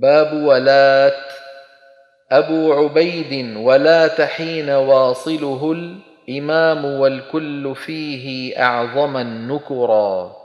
باب ولات. أبو عبيد ولات حين واصله الإمام والكل فيه أعظم النكرا.